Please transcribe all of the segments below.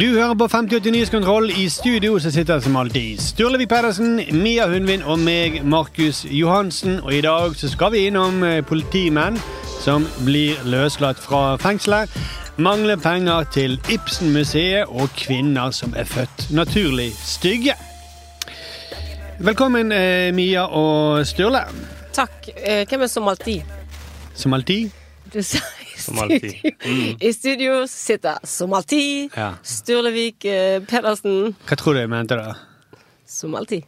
Du hører på 5080 Nyhetskontroll. I studio så sitter som alltid Sturlevik Pedersen, Mia Hundvin og meg, Markus Johansen. Og i dag så skal vi innom eh, politimenn som blir løslatt fra fengselet. Mangler penger til Ibsen-museet og kvinner som er født naturlig stygge. Velkommen, eh, Mia og Sturle. Takk. Eh, hvem er som alltid? Som alltid. Du sa Som alltid. I studio sitter som alltid Ja. Sturlevik eh, Pedersen. Hva tror du jeg mente da? Som alltid.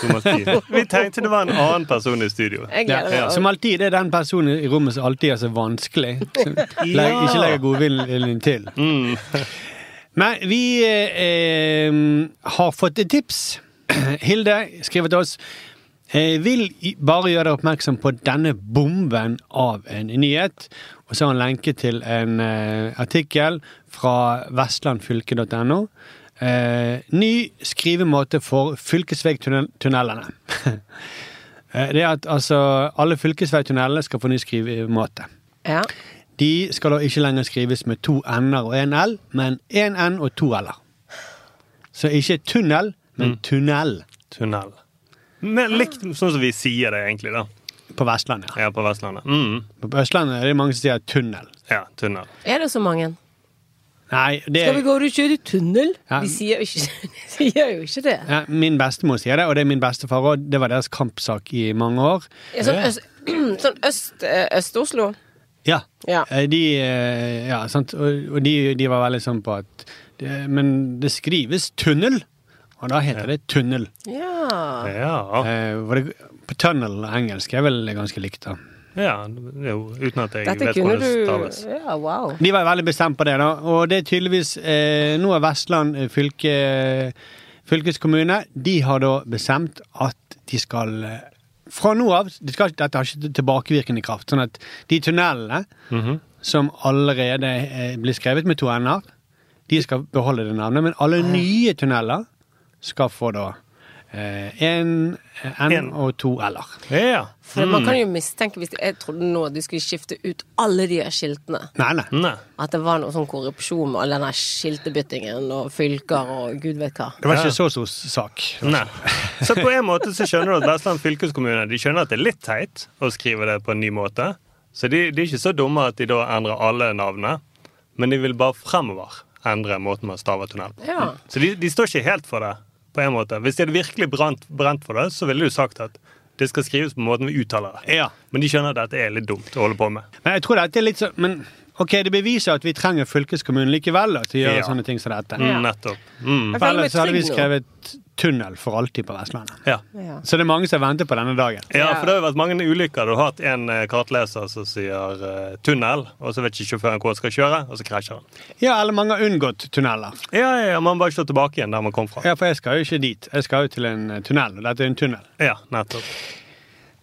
Som alltid. Vi tenkte det var en annen person i studio. Ja, som alltid det er den personen i rommet som alltid er så vanskelig. Som legger, ikke legger godviljen til. Men vi eh, har fått et tips. Hilde skriver til oss eh, vil bare gjøre deg oppmerksom på denne bomben av en nyhet. Og så har han lenke til en uh, artikkel fra vestlandfylke.no. Uh, ny skrivemåte for fylkesveitunnelene. Eh, det er at altså, alle fylkesveitunnelene skal få ny skrivemåte. Ja. De skal da ikke lenger skrives med to n-er og en l, men én n og to l-er. Så ikke tunnel, men tunnel Tunnel. Men likt sånn som vi sier det egentlig, da. på Vestlandet. Ja, på Vestlandet. Mm. På Østlandet er det mange som sier tunnel. Ja, tunnel. Er det så mange? Nei, det Skal vi gå og kjøre tunnel? Ja. De sier jo ikke, de sier jo ikke det. ja, Min bestemor sier det, og det er min bestefar òg. Det var deres kampsak i mange år. Ja, sånn øst, sånn øst, eh, Øst-Oslo. Ja. Ja. Eh, De, eh, ja, sant? Og de, de var veldig sånn på at det, Men det skrives tunnel, og da heter det tunnel. Ja. Ja. Eh, hvor det, på tunnel og engelsk er vel ganske likt, da. ja jo, uten at jeg Dette vet hvordan det du staves. Ja, wow. De var veldig bestemt på det, da. Og det er tydeligvis eh, Nå er Vestland eh, fylke, fylkeskommune De har da bestemt at de skal eh, Fra nå av de skal, Dette har ikke tilbakevirkende kraft. Sånn at de tunnelene Mhm. som allerede eh, blir skrevet med to n-er, de skal beholde det navnet. Men alle nye tunneler skal få da én n En. og to l-er. Ja. For Man kan jo mistenke hvis de, Jeg trodde nå at de skulle skifte ut alle de her skiltene. Nei, nei. Nei. At det var noe sånn korrupsjon med all denne skiltebyttingen og fylker og gud vet hva. Det var ikke Ja. så stor sak. Nei. Så på en måte så skjønner du at Vestland fylkeskommune De skjønner at det er litt teit å skrive det på en ny måte. Så de, de er ikke så dumme at de da endrer alle navnene, men de vil bare fremover endre måten man staver tunnel på. Ja. Så de, de står ikke helt for det, på en måte. Hvis de hadde virkelig brent, brent for det, så ville du sagt at det skal skrives på måten vi uttaler det. Ja. Men de skjønner at dette er litt dumt å holde på med. Men jeg tror dette er litt så Men Ok, det beviser at vi trenger fylkeskommunen likevel da, til å gjøre Ja. sånne ting som dette. Mm, nettopp. Mm. For ellers hadde vi skrevet tunnel for alltid på Vestlandet. Ja. Ja. Så det er mange som venter på denne dagen. ja, for det har vært mange ulykker. Du har hatt en eh, kartleser som sier eh, tunnel, og så vet ikke sjåføren hvor han skal kjøre, og så krasjer han. Ja, eller mange har unngått tunneler. Ja, ja, ja, Man bare slår tilbake igjen der man kom fra. Ja, for jeg skal jo ikke dit. Jeg skal jo til en eh, tunnel, og dette er en tunnel. Ja, nettopp.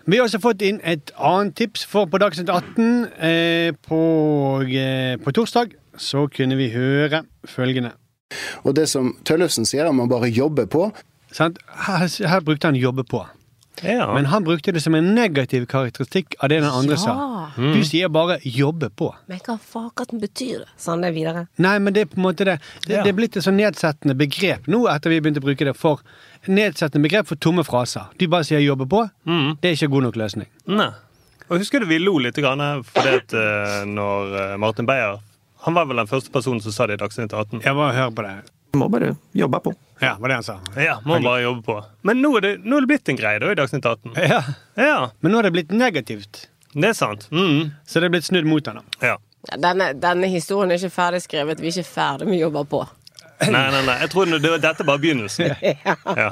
Vi har også fått inn et annet tips, for på Dagsnytt 18 eh, på, eh, på torsdag så kunne vi høre følgende. Og det som Tøllefsen sier, om å bare jobbe på Sant? Her, her brukte han 'jobbe på'. Ja. Men han brukte det som en negativ karakteristikk av det den andre sa. Ja. Du sier bare 'jobbe på'. Men hva faen betyr det? Sa han det videre? Nei, men det er på en måte det. Det, Ja. det er blitt et sånn nedsettende begrep nå etter vi begynte å bruke det for nedsettende begrep for tomme fraser. Du bare sier 'jobbe på'. Mm. Det er ikke god nok løsning. Nei. Og husker du vi lo litt grann fordi at eh, når eh, Martin Beyer Han var vel den første personen som sa det i Dagsnytt 18. Jeg bare hør på det. Må bare jobbe på. Ja, var det han sa. Ja, må bare jobbe på. Men nå er det, nå er det blitt en greie da i Dagsnytt 18. Ja. Ja, Men nå er det blitt negativt, det er sant. Mm. så det er blitt snudd mot da. Ja. Denne, denne historien er ikke ferdig skrevet. Vi er ikke ferdig med å jobbe på. Nei, nei, nei. Jeg tror det, dette er bare begynnelsen. Ja.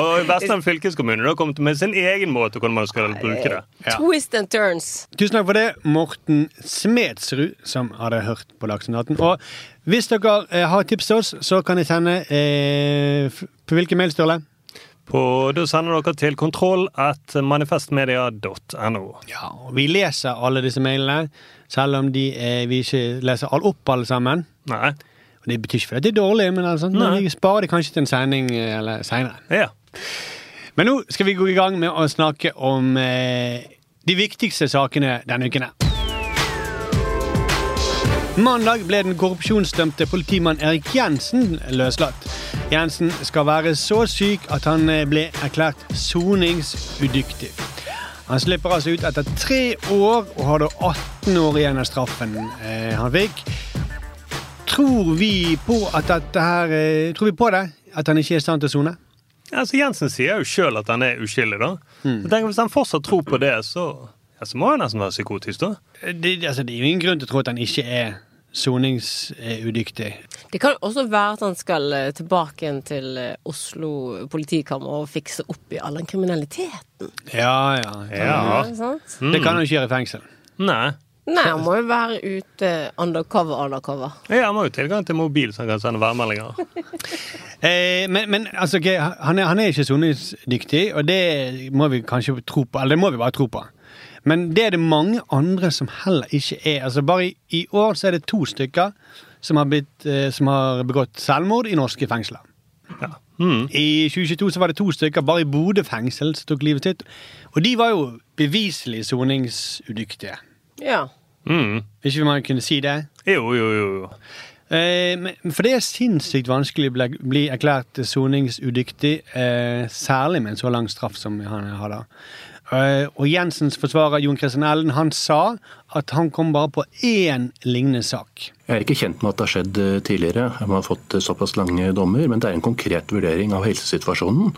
Og Vestland fylkeskommune har kommet med sin egen måte hvordan man skal bruke det. Ja. Twist and turns. Tusen takk for det, Morten Smedsrud, som hadde hørt på Dagsnytt 18. Og hvis dere eh, har tips til oss, så kan dere sende eh, På hvilken mail, Sturle? På, da sender dere til kontroll at manifestmedia.no. Ja, og Vi leser alle disse mailene, selv om de, eh, vi ikke leser all opp alle sammen. Nei. Og Det betyr ikke fordi det er dårlig, men, altså, vi sparer det kanskje til en sending eh, eller seinere. Ja. Men nå skal vi gå i gang med å snakke om eh, de viktigste sakene denne uken. her. Mandag ble den korrupsjonsdømte politimann Erik Jensen løslatt. Jensen skal være så syk at han eh, ble erklært soningsudyktig. Han slipper altså ut etter tre år og har da 18 år igjen av straffen eh, han fikk. Tror vi på at dette her eh, Tror vi på det? At han ikke er i stand til å sone? Altså, Jensen sier jo sjøl at han er uskyldig, da. Mm. Så tenker jeg, Hvis han fortsatt tror på det, så, ja, så må han nesten være psykotisk, da. Det, altså, det er jo ingen grunn til å tro at han ikke er soningsudyktig. Det kan også være at han skal eh, tilbake igjen til eh, Oslo politikammer og fikse opp i all den kriminaliteten. Ja, ja. Ja. Er det? Det kan han ikke gjøre i fengsel. Nei. Nei, han må jo være ute undercover, undercover. Ja, Han må jo tilgang til mobil, så han kan sende værmeldinger. Eh, men, men altså, okay, han, er, han er ikke soningsdyktig, og det må vi kanskje tro på. Eller det må vi bare tro på. Men det er det mange andre som heller ikke er. Altså Bare i, i år så er det to stykker som har, blitt, eh, som har begått selvmord i norske fengsler. Ja. Mm. I 2022 så var det to stykker bare i Bodø fengsel som tok livet sitt. Og de var jo beviselig soningsudyktige. Ja. Mm. Ikke man kunne si det? Jo, jo, jo. jo. Eh, for det er sinnssykt vanskelig å bli, bli erklært soningsudyktig, eh, særlig med en så lang straff som han har da. Eh, og Jensens forsvarer Jon Christian Ellen han sa at han kom bare på én lignende sak. Jeg er ikke kjent med at det har skjedd eh, tidligere. Man har fått eh, såpass lange dommer, men det er en konkret vurdering av helsesituasjonen.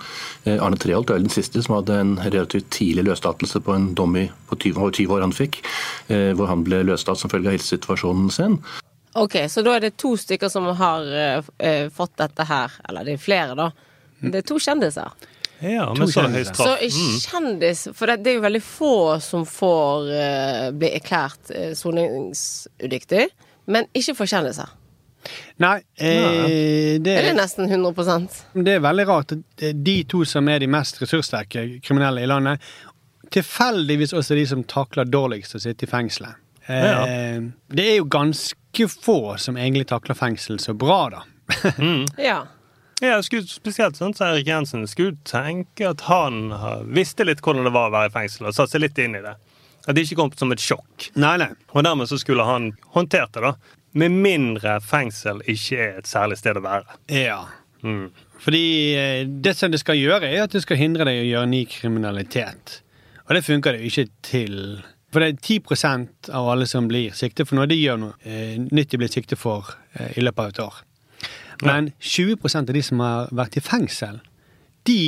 Arne Treholt er den siste som hadde en relativt tidlig løslatelse på en dom i, på 20, over 20 år han fikk, eh, hvor han ble løslatt som følge av helsesituasjonen sin. Ok, så da er det to stykker som har fått dette her. Eller det er flere, da. Det er to kjendiser. Ja, men så høy straff. Så kjendis For det, det er jo veldig få som får uh, bli erklært uh, soningsudyktig. Men ikke for kjendiser. Nei, eh, det, Er det nesten 100% det er veldig rart. at De to som er de mest ressurssterke kriminelle i landet, tilfeldigvis også de som takler dårligst å sitte i fengselet. Eh, Ja. Det er jo ganske få som egentlig takler fengsel så bra, da. mm. Ja, jeg skulle, spesielt sånn som Erik Jensen skulle tenke at han visste litt hvordan det var å være i fengsel, og satte seg litt inn i det. At det ikke kom som et sjokk. Nei, nei. Og dermed så skulle han håndtert det, da. Med mindre fengsel ikke er et særlig sted å være. Ja. Mm. Fordi eh, det som det skal gjøre, er at det skal hindre deg å gjøre ny kriminalitet. Og det funker det jo ikke til. For det er 10% av alle som blir siktet for noe, de gjør noe eh, nytt de blir siktet for eh, i løpet av et år. Men 20% av de som har vært i fengsel, de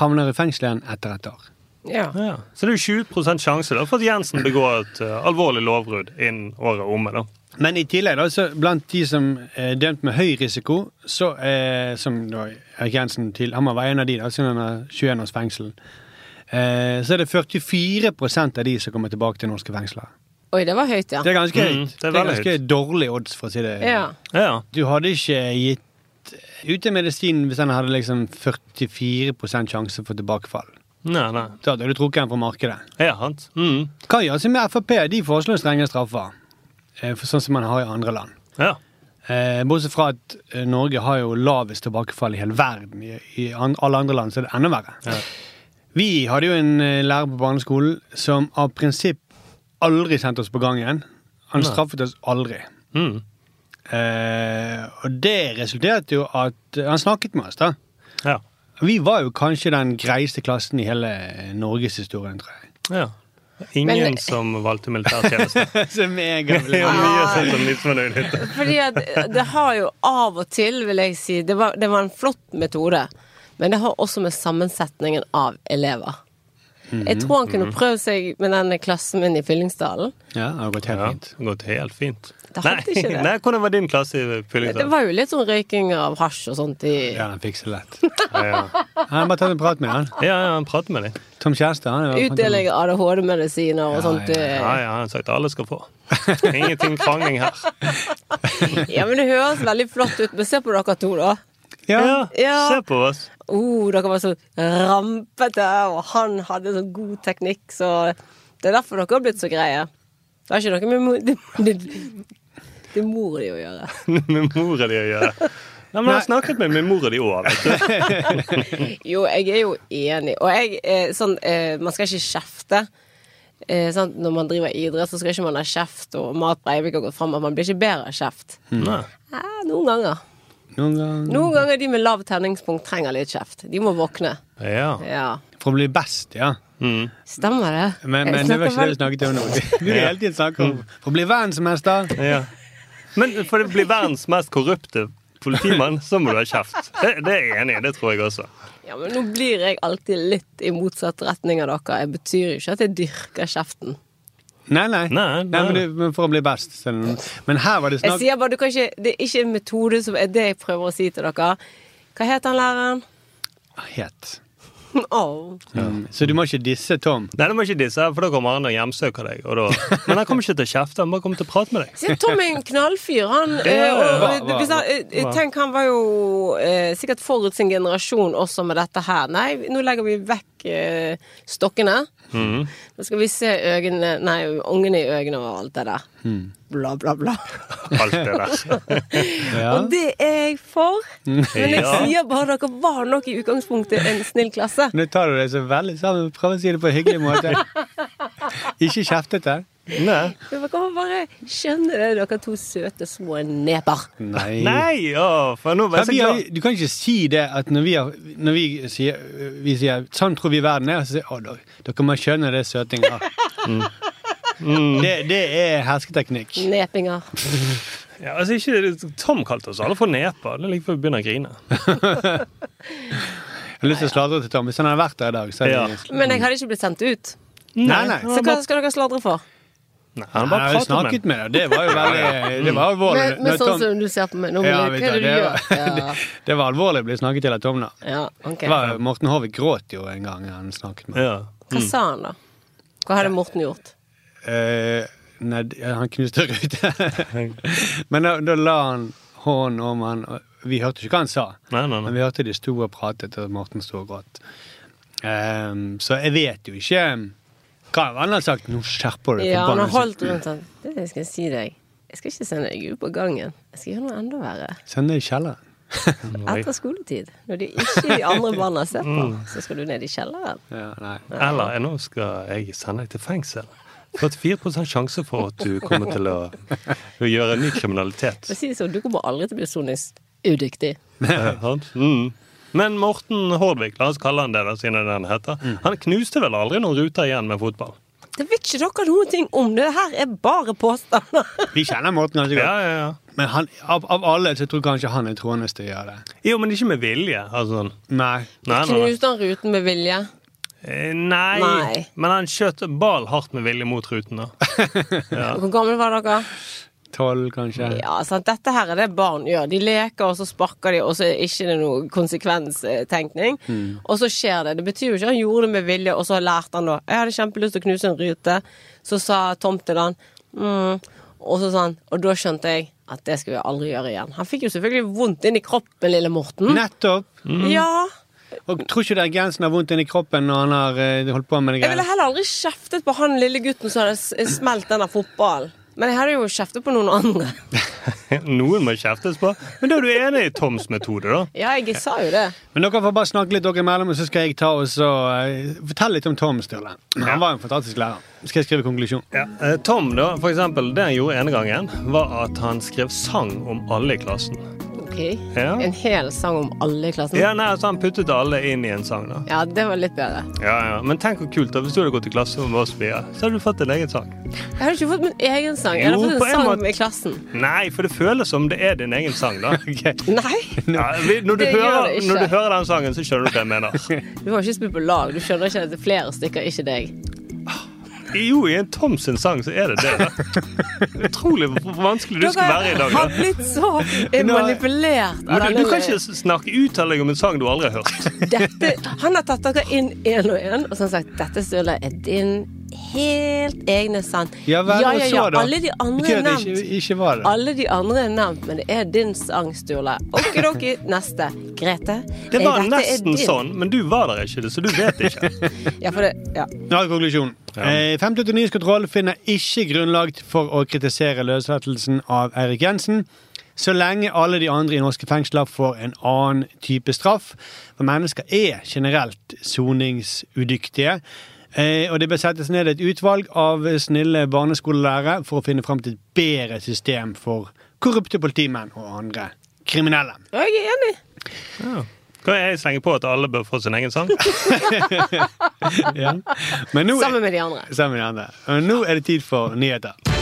havner i fengsel igjen etter et år. ja. Ja. Så det er jo 20 sjanse da, for at Jensen begår et uh, alvorlig lovbrudd innen året omme. da. Men i tillegg, da, så blant de som er dømt med høy risiko, så eh, som da Erik Jensen til Han var en av de, da, siden han har 21 års fengsel. Eh, så er det 44% av de som kommer tilbake til norske fengsler. Oi, det var høyt, ja. Det er ganske Mm, høyt. det Det er er veldig ganske dårlig odds, for å si det. Ja. Ja. Du hadde ikke gitt ut en medisin hvis den hadde liksom 44 sjanse for tilbakefall. Nei, nei. Da hadde du trukket den fra markedet. Ja, sant. Mm. Hva gjør seg med Frp? De foreslår strenge straffer, eh, for sånn som man har i andre land. Ja. Eh, Bortsett fra at eh, Norge har jo lavest tilbakefall i hele verden. I, i an, alle andre land så er det enda verre. Ja. Vi hadde jo en eh, lærer på barneskolen som av prinsipp aldri sendt oss på gangen. Han Nei. straffet oss aldri. Mm. Eh, og det resulterte jo at eh, Han snakket med oss, da. Ja. Vi var jo kanskje den greieste klassen i hele norgeshistorien, tror jeg. ja. Ingen Men- som valgte militærtjeneste. Så mega Det er jo mye. Fordi at det har jo av og til, vil jeg si Det var, det var en flott metode, men det har også med sammensetningen av elever. Jeg tror han kunne prøvd seg med den klassen min i Fyllingsdalen. Ja, det har gått helt Ja, fint. gått helt fint. Det hadde ikke det. nei, hvordan var din klasse i Fyllingsdalen? Det var jo litt sånn røyking av hasj og sånt i Ja, han fikser lett. Ja, ja. Han bare ta en prat med han. ja, ja, han prater med deg. Tom Kjærstad. Han er Utdeling av ADHD-medisiner og Ja, sånt. ja, Ja, ja, han har sagt alle skal få. Ingenting krangling her. Ja, men det høres veldig flott ut. Men se på dere to, da. Ja, Ja. se på oss. Oh, dere var så rampete, og han hadde så god teknikk, så det er derfor dere har blitt så greie. Det har ikke noe med mor, det, det, det er mora di å gjøre. med mora di å gjøre. Nei, men jeg har snakket med min mor di òg, vet du. Jo, jeg er jo enig. Og jeg eh, sånn eh, Man skal ikke kjefte. Eh, sant? Når man driver idrett, så skal ikke man ha kjeft, og Marit Breivik har gått fram at man blir ikke bedre av kjeft. Nei. Eh, noen ganger. Noen ganger Noen ganger de med lav tenningspunkt trenger litt kjeft. De må våkne. Ja. Ja. For å bli best, ja. Mm. Stemmer det? Men, men det var ikke det vi snakket om nå. Vi vil hele tiden snakke om for å bli verdensmester. ja. Men for å bli verdens mest korrupte politimann, så må du ha kjeft. Det, det er jeg enig i. Det tror jeg også. Ja, men nå blir jeg alltid litt i motsatt retning av dere. Jeg betyr jo ikke at jeg dyrker kjeften. Nei, nei. Nei, nei nei. men, du, men for å bli best. Men her var det Jeg snakk sier bare, du kan ikke, Det er ikke en metode som er det jeg prøver å si til dere. Hva het han læreren? Het. Åh. ja. Så du må ikke disse Tom. Nei, du må ikke disse, for da kommer han og hjemsøker deg. Og da... Men han kommer ikke til å kjefte, han bare kommer til å prate med deg. Se, Tom er en knallfyr. Han, eh, og, hva- og, eh, hva? tenk, han var jo eh, sikkert forut sin generasjon også med dette her. Nei, nå legger vi vekk eh, stokkene. Mm. Nå skal vi se øynene, nei, ungene i øynene og alt det der. Bla, bla, bla. Alt det der. Ja. Og det er jeg for. Men jeg sier bare dere var nok i utgangspunktet en snill klasse. Nå tar du det så veldig sammen. Prøv å si det på en hyggelig måte. Ikke kjeftete. Nei. Dere må bare skjønne det, dere to søte små neper. Nei. Nei, å, for nå var jeg så glad. har, du kan ikke si det at når vi, har, når vi, sier, vi sier 'sånn tror vi verden er', så sier å, dere, dere må skjønne det søtinga. Det, det er hersketeknikk. Nepinger. Ja, altså, ikke, Tom kalte oss alle for neper. Det er like før vi begynner å grine. Jeg har lyst til å sladre til Tom. Hvis han hadde vært der i dag, så Ja. hadde jeg Men jeg hadde ikke blitt sendt ut. Nei, nei. Så hva skal dere sladre for? Nei, han Jeg bare har jo prater snakket med deg. Det var jo veldig Det var alvorlig. Men, men sånn Tom- som du ser på meg nå, Ja, hva er det du, gjør? Ja, Det var alvorlig å bli snakket til av Tom, da. ja okay. Var, Morten Håvik gråt jo en gang han snakket med Ja. Hva sa han, da? Hva hadde Morten gjort? Eh, Nei, han knuste ruta. Men da, da la han hånden om han, og vi hørte ikke hva han sa. Nei, nei, Men vi hørte de sto og pratet, og Morten sto og gråt. Um, så jeg vet jo ikke hva han har sagt. Nå skjerper du deg. Ja, han har holdt rundt han. Det skal jeg si deg. Jeg skal ikke sende deg ut på gangen. Jeg skal gjøre noe enda verre. Send deg i kjelleren. Etter skoletid. Når de ikke de andre barna ser på, så skal du ned i kjelleren. Ja, nei. Eller nå skal jeg sende deg til fengsel. 44 sjanse for at du kommer til å, å gjøre ny kriminalitet. Si sånn, du kommer aldri til å bli soningsudyktig. Ja, sant? Mm. Men Morten Hårdvik, la oss kalle han det, da, siden han heter, han knuste vel aldri noen ruter igjen med fotball? Det vet ikke dere noen ting om. Det her er bare påstander. Vi kjenner Morten ganske godt. ja, ja. Men han, av, av alle så tror jeg kanskje han er troendes til å gjøre det. Jo, men ikke med vilje. Altså. Nei. nei. Knuste han ruten med vilje? Eh, nei. Nei. Men han skjøt ball hardt med vilje mot ruten, da. Ja. Hvor gamle var dere? Tolv, kanskje. Ja, sant? Dette her er det barn gjør. De leker, og så sparker de, og så er ikke det noe konsekvenstenkning. Mm. Og så skjer det. Det betyr jo ikke han gjorde det med vilje, og så lærte han da. Jeg hadde kjempelyst til å knuse en rute. Så sa Tom til han mm. Og så sa han, og da skjønte jeg at det skal vi aldri gjøre igjen. Han fikk jo selvfølgelig vondt inn i kroppen, lille Morten. Nettopp. Ja. Og tror ikke det er Gensen har vondt inni kroppen når han har eh, holdt på med det Jeg ville heller aldri kjeftet på han lille gutten som hadde smelt denne fotballen. Men jeg hadde jo kjeftet på noen andre. Noen må kjeftes på. Men da er du enig i Toms metode, da? Ja, jeg sa jo det. Men dere får bare snakke litt dere imellom, og så skal jeg ta og så uh, fortelle litt om Tom Sturle. Han var en fantastisk lærer. Skal jeg skrive konklusjon? Ja. eh, Tom, da, for eksempel, det han gjorde ene gangen, var at han skrev sang om alle i klassen. Ok. Ja. En hel sang om alle i klassen. Ja, nei, altså Han puttet alle inn i en sang. da Ja, det var litt bedre. Ja, ja. Men tenk hvor kult da hvis du hadde gått i klasse med oss fire. Så hadde du fått en egen sang. Jeg hadde ikke fått min egen sang. Jeg hadde Jo, fått en sang måte. i klassen. Nei, for det føles som det er din egen sang, da. Nei, Ja, vi- når, du Det gjør hører, det ikke. når du hører den sangen, så skjønner du hva jeg mener. du har ikke spilt på lag. Du skjønner ikke at det er flere stykker, ikke deg. Jo, i en Tom sin sang så er det det. Utrolig hvor vanskelig du skal være i dag. har blitt så manipulert Nå, du, du kan ikke snakke uttelling om en sang du aldri har hørt. dette, Han har tatt dere inn én og én, og så har han sagt dette Sturle er din helt egne sang. Ja vel, ja, ja, ja, så da? Alle de andre er nevnt. ikke, ikke var det? Alle de andre er nevnt, men det er din sang, Sturle. Okidoki, neste. Grete. Det eh, var dette er nesten sånn, men du var der ikke, så du vet ikke. Ja, for det, ja. Nå er konklusjonen. Eh, 589 kontroll finner ikke grunnlag for å kritisere løslatelsen av Eirik Jensen. Så lenge alle de andre i norske fengsler får en annen type straff. For mennesker er generelt soningsudyktige. Eh, og det bør settes ned et utvalg av snille barneskolelærere for å finne fram til et bedre system for korrupte politimenn og andre kriminelle. Jeg er enig. Kan jeg slenge på at alle bør få sin egen sang? Ja. Men nå, Sammen med de andre. sammen med de andre. Men nå er det tid for nyheter.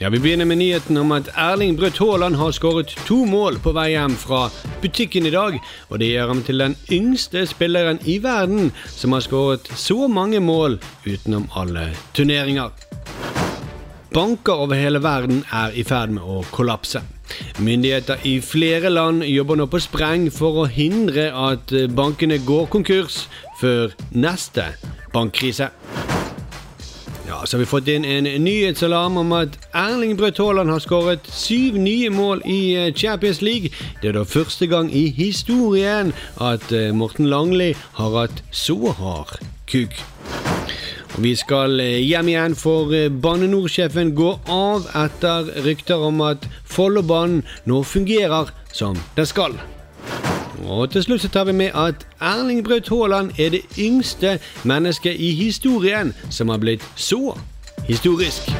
Ja, Vi begynner med nyheten om at Erling Brødt Haaland har skåret to mål på vei hjem fra butikken i dag. Og det gjør ham til den yngste spilleren i verden som har skåret så mange mål utenom alle turneringer. Banker over hele verden er i ferd med å kollapse. Myndigheter i flere land jobber nå på spreng for å hindre at bankene går konkurs før neste bankkrise. Ja, så har vi fått inn en nyhetsalarm om at Erling Braut Haaland har skåret syv nye mål i eh, Champions League. Det er da første gang i historien at eh, Morten Langli har hatt så hard kuk. Vi skal eh, hjem igjen, for Bane NOR-sjefen går av etter rykter om at Follobanen nå fungerer som den skal. Og til slutt så tar vi med at Erling Braut Haaland er det yngste mennesket i historien som har blitt så historisk.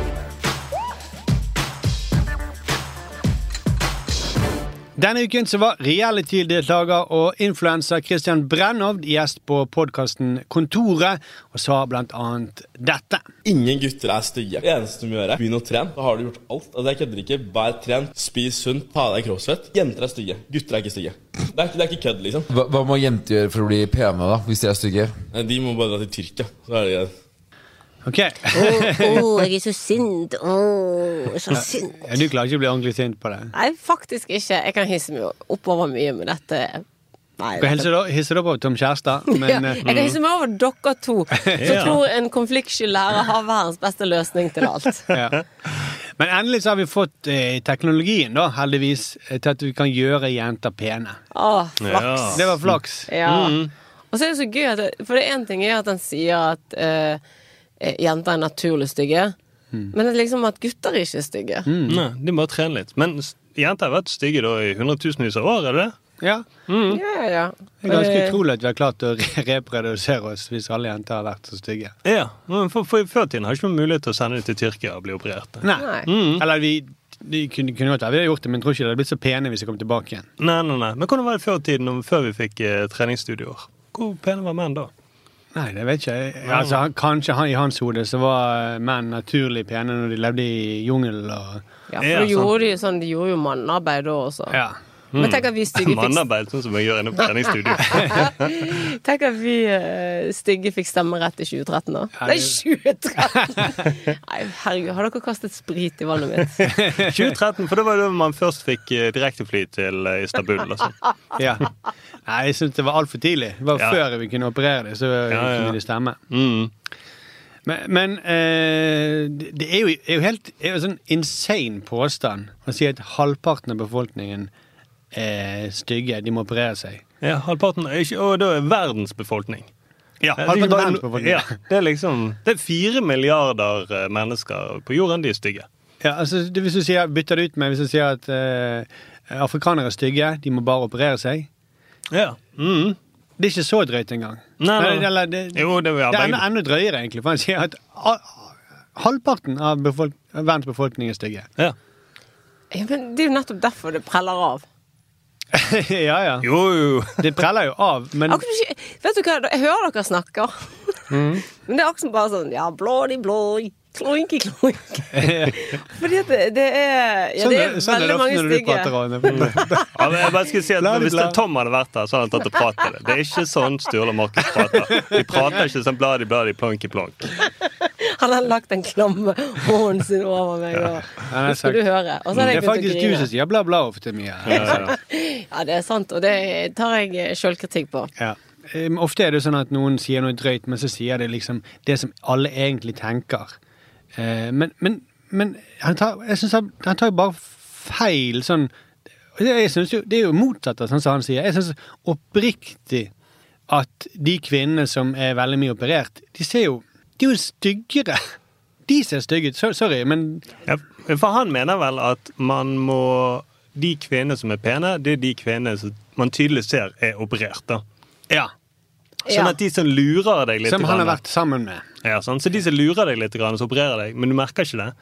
Denne uken så var reality-deltaker og influenser Christian Brennhovd gjest på podkasten Kontoret, og sa blant annet dette. Ingen gutter er stygge. Det eneste du må gjøre, begynn å trene. Da har du gjort alt. Altså, jeg kødder ikke. Vær trent, spis sunt, ta deg crossfit. Jenter er stygge. Gutter er ikke stygge. Det er ikke, det er ikke kødd, liksom. Hva, hva må jenter gjøre for å bli pene, da? Hvis de er stygge? De må bare dra til Tyrkia. Så er det greit. Ok. Å, jeg er så sint. Å, så sint. Ja, du klarer ikke å bli ordentlig sint på det? Nei, faktisk ikke. Jeg kan hisse meg oppover mye med dette. Nei, Du kan hilse deg- hisse deg opp av Tom Kjærstad, men ja, eh, jeg kan hisse meg over dere to, som Ja. tror en konfliktsky lærer har verdens beste løsning til alt. ja. Men endelig så har vi fått eh, teknologien, da, heldigvis, eh, til at vi kan gjøre jenter pene. Åh, flaks. Det var flaks. Ja. Mm. Og så er det så gøy at det, For det én ting er at han sier at eh, eh, jenter er naturlig stygge, Mm. men det er liksom at gutter er ikke stygge. Nei, de må trene litt. Men jenter har vært stygge da i hundretusenvis av år, er det det? Ja. Ja, ja, ja. Det er ganske Eh, utrolig at vi har klart å reprodusere oss hvis alle jenter har vært så stygge. Ja, men for, for Før tiden har ikke noen mulighet til å sende dem til Tyrkia og bli operert. Nei. Mm. Eller vi de kunne, kunne godt vi har gjort det, men tror ikke det hadde blitt så pene hvis de kom tilbake igjen. Nei, nei, nei. Men hvordan var det før tiden, før vi fikk eh, treningsstudioer? Hvor pene var menn da? Nei, det vet ikke jeg. Altså, han, kanskje han, i hans hode så var eh, menn naturlig pene når de levde i jungel og Ja, for de gjorde de, sånn, de gjorde jo mannearbeid da også. Ja. Men tenk at vi stygge fikk Mannearbeid, sånn som jeg gjør inne på treningsstudio. Tenk at vi eh, stygge fikk stemmerett i 2013, da. Nei, 2013! Nei, herregud, har dere kastet sprit i vannet mitt? 2013, for det var da man først fikk eh, direktefly til eh, Istanbul. Sånn. Ja. Nei, jeg syns det var altfor tidlig. Det var Ja. før vi kunne operere det, så Ja, ja. kunne det stemme. Mm. Men, men eh, det det er jo, er jo helt er jo sånn insane påstand å si at halvparten av befolkningen er stygge. De må operere seg. Ja, halvparten er ikke, Og da er verdens befolkning. Ja, halvparten av verdens befolkning. Ja, det er liksom Det er fire milliarder eh, mennesker på jorden, de er stygge. Ja, altså, hvis du sier, bytter det ut med hvis du sier at eh, afrikanere er stygge, de må bare operere seg. Ja. Mm. Det er ikke så drøyt engang. Nei, nei. Eller, eller, det, Jo, det, det er enda, enda drøyere, egentlig. For han sier at halvparten av befolk verdens befolkning er stygge. Ja. Ja, men det er jo nettopp derfor det preller av. ja, ja. Jo, jo. Det preller jo av, men Akkurat vet du hva, jeg hører dere snakker, Mm. men det er akkurat som bare sånn Ja, blådi blåi, kloinki kloink. Fordi at det, det er Ja, Sånn det er- er sånn er det veldig ofte mange når du prater, Rane. Ja, men jeg bare skulle si at Hvis det Tom hadde vært der, så hadde han tatt og pratet det. Det er ikke sånn Sturle Markus prater. De prater ikke sånn bladi bladi plonki plonk. Han har lagt den klamme hånden sin over meg. Og, ja, nå skal du høre. Og så Det jeg er begynt å faktisk du som sier bla, bla ofte mye. Ja, det er sant, og det tar jeg sjølkritikk på. Ja. Ofte er det sånn at noen sier noe drøyt, men så sier det liksom det som alle egentlig tenker. Eh, men, men, men han tar, jeg syns han, han tar jo bare feil sånn jo, det er jo motsatt av sånn som han sier. Jeg syns oppriktig at de kvinnene som er veldig mye operert, de ser jo De er jo styggere. De ser stygge ut. Sorry, men Ja, for han mener vel at man må De kvinnene som er pene, det er de kvinnene som man tydelig ser er operert. da. Ja. Sånn Ja. at de som lurer deg litt Som han har vært sammen med. Ja, sånn. Så de som lurer deg litt, så opererer deg, men du merker ikke det,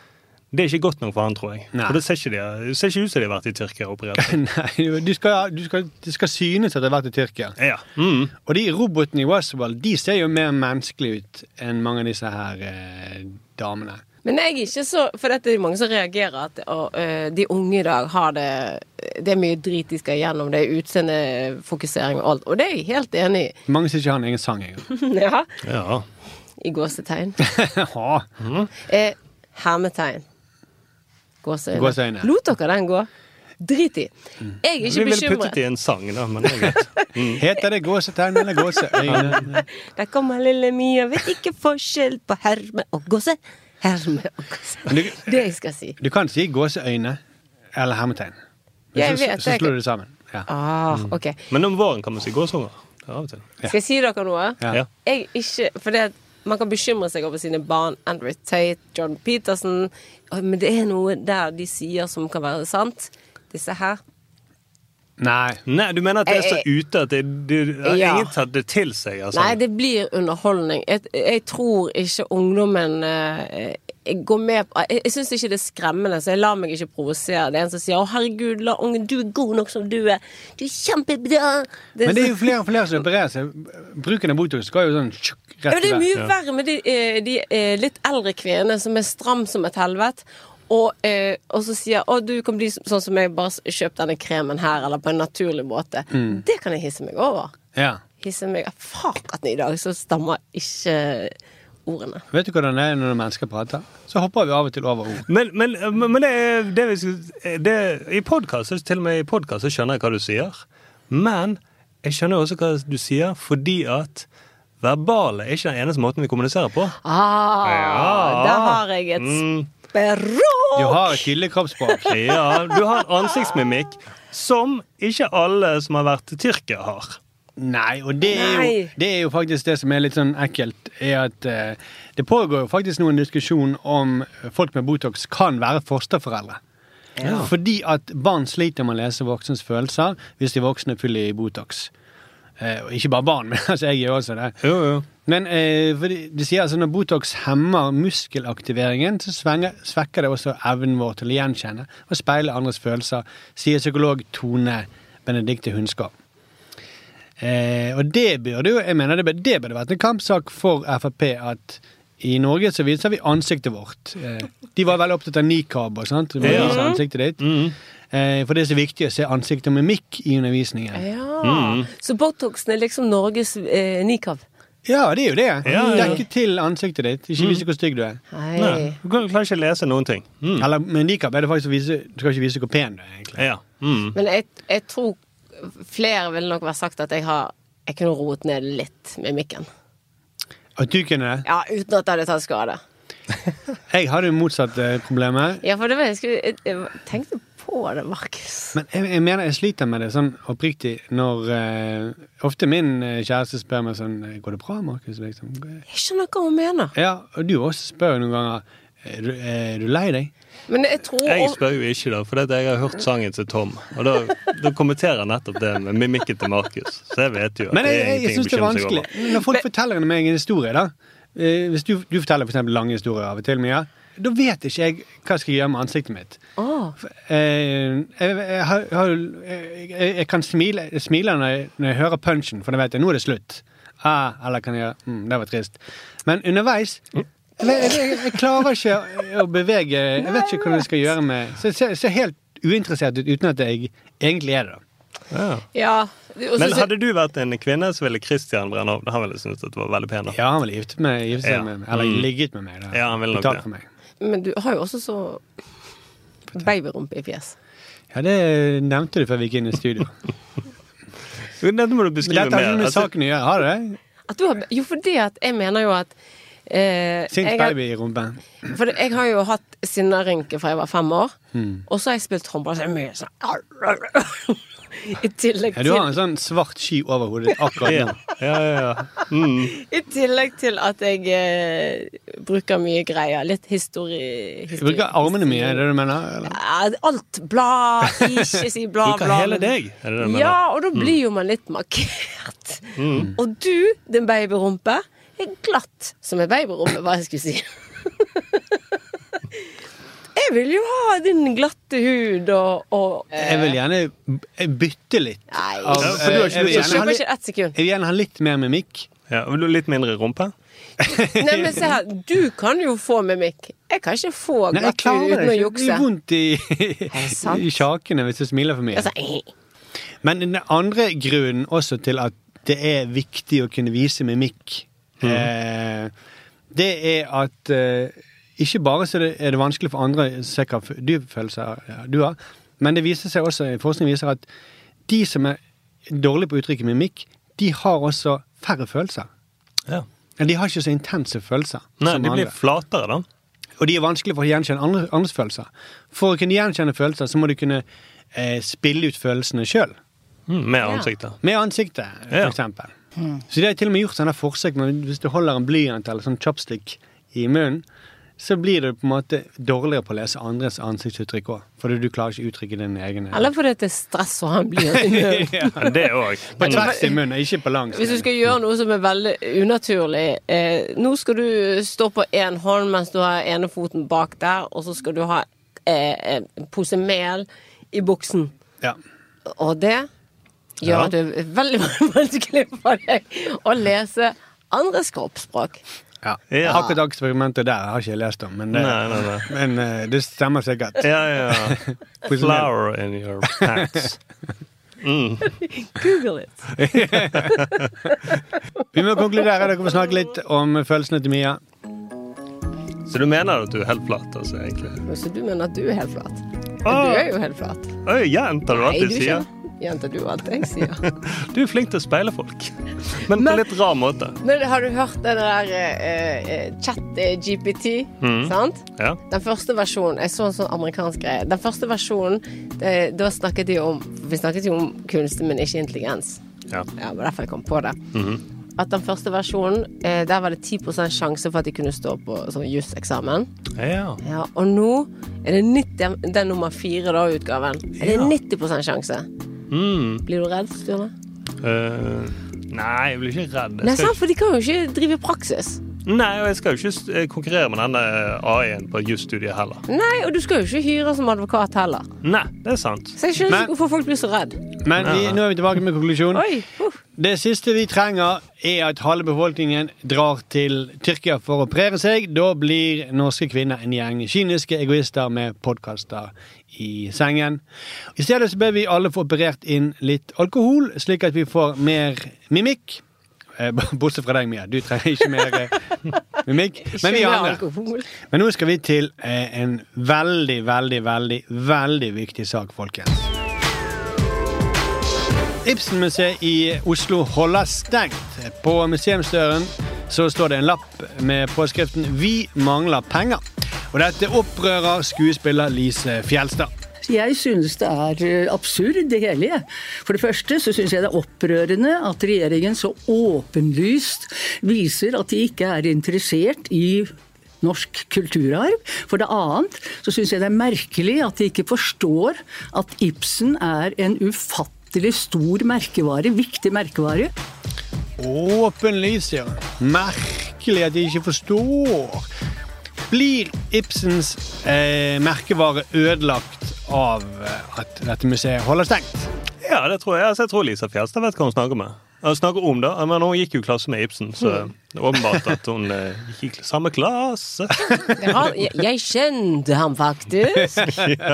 det er ikke godt nok for han, tror jeg. Nei. For det ser ikke, de, det ser ikke ut som de har vært i Tyrkia og operert. Nei, du skal, du skal, det skal synes at de har vært i Tyrkia. Ja. Mm. Og de robotene i Westworld de ser jo mer menneskelige ut enn mange av disse her eh, damene. Men jeg er ikke så For dette er mange som reagerer at og, øh, de unge i dag har det Det er mye drit de skal igjennom. Det er utseendefokusering og alt. Og det er jeg helt enig i. Mange som ikke har en egen sang engang. ja. Ja. I gåsetegn. Ja. Eh, hermetegn. Gåseøyne. Gåseøyne. Lot dere den gå? Drit i. Jeg er Vi ikke ville puttet bekymret. i en sang, da, men det er greit. Mm. Heter det gåsetegn eller gåseøyne? Der kommer lille Mia, vet ikke forskjell på herme og gåse. Herme og gåse. Du, Det jeg skal si. du kan si gåseøyne eller hermetegn. Jeg vet så så slår du det sammen. Ja. Ah, ok. Men om våren kan man si gåsunger. Ja. Skal jeg si dere noe? Ja. Jeg ikke For det at man kan bekymre seg over sine barn. Andrew Tate, John Peterson. Men det er noe der de sier som kan være sant. Disse her. Nei. Nei, du mener at det er så ute at det, det, har Ja. ingen tatt det til seg? Altså. Nei, det blir underholdning. Jeg, jeg tror ikke ungdommen eh, jeg går med på Jeg, jeg syns ikke det er skremmende, så jeg lar meg ikke provosere. Det er en som sier 'Å, herregud, la ungen Du er god nok som du er. Du er kjempebra'. Men det er jo flere og flere som opererer seg. Bruken av Botox skal jo sånn Ja, rett men det er i mye verre med de, de, de eh, litt eldre kvinnene som er stram som et helvete. Og, eh, og så sier å du kan bli sånn som jeg, bare kjøp denne kremen her, eller på en naturlig måte. Mm. Det kan jeg hisse meg over. Ja. Hisse meg Fakat i dag så stammer ikke ordene. Vet du hvordan det er når mennesker prater? Så hopper vi av og til over ord. Men, men, men det, det, det, I podcast, til og med i podkast så skjønner jeg hva du sier. Men jeg skjønner også hva du sier, fordi at verbale er ikke den eneste måten vi kommuniserer på. Ah, Ja. Der har jeg et Mm. språk! Du har et tydelig kroppsspråk. Ja, du har en ansiktsmimikk som ikke alle som har vært i Tyrkia, har. Nei, og det er, jo, det er jo faktisk det som er litt sånn ekkelt, er at eh, det pågår jo faktisk noen diskusjon om folk med Botox kan være fosterforeldre. Fordi at barn sliter med å lese voksnes følelser hvis de voksne fyller i Botox. Eh, og ikke bare barn, men altså jeg gjør også det. Jo, jo. Men eh, fordi de sier altså når Botox hemmer muskelaktiveringen, så svenger, svekker det også evnen vår til å gjenkjenne og speile andres følelser, sier psykolog Tone Benedikte Hundskap. Eh, og det burde jo, jeg mener det burde, det burde vært en kampsak for Frp at i Norge så viser vi ansiktet vårt. Eh, de var veldig opptatt av nikab og sånt. Du må Ja. vise ansiktet ditt. Mm. Eh, for det er så viktig å se ansiktet med mikk i undervisningen. Ja. Mm. Så botoxen er liksom Norges eh, nikab? Ja, det er jo det. Ja, ja. Dekke til ansiktet ditt. Ikke vise hvor stygg du er. Nei. Nei, du kan- klarer ikke lese noen ting. Mm. Eller med nikab er det faktisk å vise Du skal ikke vise hvor pen du er, egentlig. Ja. Mm. Men jeg, jeg tror flere ville nok vært sagt at jeg har Jeg kunne roet ned litt med mikken. At du kunne. Ja, uten at jeg hadde tatt skade. Jeg hadde jo motsatt eh, problemet. Ja, for det var jeg, skulle, jeg, tenkte på det, Markus. Men jeg, jeg mener jeg sliter med det sånn oppriktig når uh, Ofte min eh, kjæreste spør meg sånn Går det bra, Markus? Liksom. Jeg skjønner hva hun mener. Ja, og du også spør noen ganger Er du, er du lei deg? Men jeg tror Jeg spør jo ikke, da, for jeg har hørt sangen til Tom. Og da, da kommenterer jeg nettopp det med mimikken til Markus. Så jeg vet jo at Men det jeg, jeg, jeg syns det er vanskelig. Når folk forteller meg en historie, da eh, Hvis du, du forteller for eksempel lange historier av og til, Mia, da vet ikke jeg hva jeg skal gjøre med ansiktet mitt. Oh. Eh, jeg, jeg, kan smile, smile når jeg, når jeg hører punchen, for da vet jeg nå er det slutt. Ah, eller kan jeg gjøre mm, Det var trist. Men underveis jeg, jeg, jeg, jeg klarer ikke å bevege Jeg vet ikke hva jeg skal gjøre med Så jeg ser, ser helt uinteressert ut uten at jeg egentlig er det. da. Ja. Ja. Men hadde du vært en kvinne, så ville Christian brenne opp. Han ville syntes at du var veldig pen. Ja, han ville gift med, gift seg Ja. med meg. Eller Mm. ligget med meg. Da. Ja, han ville nok det. meg. Men du har jo også så babyrumpe i fjes. Ja, det nevnte du før vi gikk inn i studio. Dette må du beskrive beskrive dette har mer. ikke med Altså, saken å gjøre, har det det? Jo, for har, jo, fordi at jeg mener jo at eh, har, baby i rumpen. for jeg har jo hatt sinnarynke fra jeg var fem år. Hmm. Og så har jeg spilt håndball, så er det mye sånn I tillegg Ja, du har en sånn svart sky over hodet akkurat nå. ja, ja, ja. Mm. i tillegg til at jeg eh, bruker mye greier. Litt histori... Du histori bruker armene mye, er det det du mener? Eller? Ja, alt. Bla. Ikke si bla, Bruker bla. hele men- deg, er det det du mener? Ja, og da blir jo man litt markert. Mm. Og du, din babyrumpe, glatt som et babyrommet, hva jeg skulle si. jeg vil jo ha din glatte hud og, og eh, Jeg vil gjerne bytte litt. Nei, av- Ja, for du har ikke jeg vil ett sekund. jeg vil gjerne ha litt mer mimikk. Ja, og du ha litt mindre rumpe? Nei, men se her, du kan jo få mimikk. Jeg kan ikke få glatt hud uten å det. Det blir vondt i, i kjakene hvis du smiler for mye. Altså, eh, Men den andre grunnen også til at det er viktig å kunne vise mimikk, Eh, det er at eh, ikke bare så det er det vanskelig for andre å se hva du har, men det viser seg også, forskning viser at de som er dårlige på å uttrykke mimikk, de har også færre følelser. Ja. De har ikke så intense følelser. Nei, som de blir andre. flatere, da. Og de er vanskelig for å gjenkjenne andre, andres følelser. For å kunne gjenkjenne følelser, så må du kunne eh, spille ut følelsene sjøl. Mm, med ansiktet. Med ansiktet, for Ja. eksempel. Så de har til og med gjort sånne forsøk med hvis du holder en blyant eller sånn chopstick i munnen, så blir du på en måte dårligere på å lese andres ansiktsuttrykk òg. Fordi du klarer ikke å uttrykke dine egne. Eller fordi det er stress å ha en blyant i munnen. ja. Det òg. På tvers i munnen, ikke på langs. Hvis du skal gjøre noe som er veldig unaturlig eh, Nå skal du stå på én hånd mens du har ene foten bak der, og så skal du ha eh, en pose mel i buksen. Ja. Og det gjør Ja. at det er veldig vanskelig for deg å lese andres kroppsspråk. Ja. Ja. Akkurat eksperimentet der har ikke jeg lest om, men det, Nei, nei, nei. Men, uh, det stemmer sikkert. Ja, ja. Flower in your pants. Mm. Google it. Vi må konkludere. Dere må snakke litt om følelsene til Mia. Så du mener at du er helt flat, altså, egentlig? Så du mener at du er helt flat? Ah. du er jo helt flat. Oi, gjentar du Nei, du sier? Jenter, du alt jeg sier. Du er flink til å speile folk. Men på litt rar måte. Men har du hørt den der uh, eh, chat-GPT? Mm. Sant? Ja. Den første versjonen Jeg så en sånn amerikansk greie. Den første versjonen, det, da snakket de om Vi snakket jo om kunst, men ikke intelligens. Ja. Ja, det var derfor jeg kom på det. Mhm. At den første versjonen, eh, der var det 10% sjanse for at de kunne stå på sånn juseksamen. Ja. Ja, og nå er det 90 Den nummer fire, da, utgaven. Er det 90% sjanse? Mm. Blir du redd, Sturle? Uh, nei, jeg blir ikke redd. Nei, sant, for de kan jo ikke drive praksis. Nei, og jeg skal jo ikke eh, konkurrere med denne AI-en på jusstudiet heller. Nei, og du skal jo ikke hyre som advokat heller. Nei, det er sant. Så jeg skjønner ikke hvorfor folk blir så redd. Men vi, nå er vi tilbake med konklusjonen. Oi, uh. Det siste vi trenger, er at halve befolkningen drar til Tyrkia for å operere seg. Da blir norske kvinner en gjeng kyniske egoister med podkaster i sengen. I stedet så ber vi alle få operert inn litt alkohol, slik at vi får mer mimikk. Eh, Bortsett fra deg, Mia. Du trenger ikke mer eh, mimikk. Men vi andre. Men nå skal vi til eh, en veldig, veldig, veldig, veldig viktig sak, folkens. Ibsen-museet i Oslo holder stengt. På museumsdøren så står det en lapp med påskriften 'Vi mangler penger'. Og dette opprører skuespiller Lise Fjelstad. Jeg synes det er eh, absurd, det hele. For det første så synes jeg det er opprørende at regjeringen så åpenlyst viser at de ikke er interessert i norsk kulturarv. For det annet så syns jeg det er merkelig at de ikke forstår at Ibsen er en ufattelig stor merkevare, viktig merkevare. Åpenlyst, ja. Merkelig at de ikke forstår. Blir Ibsens eh, merkevare ødelagt av eh, at dette museet holder stengt? Ja, det tror jeg. Altså, jeg tror Lisa Fjelstad vet hva hun snakker med. Snakker om det, men hun gikk jo i klasse med Ibsen, så det er åpenbart at hun eh, gikk i samme klasse. Ja, jeg, jeg kjente ham faktisk.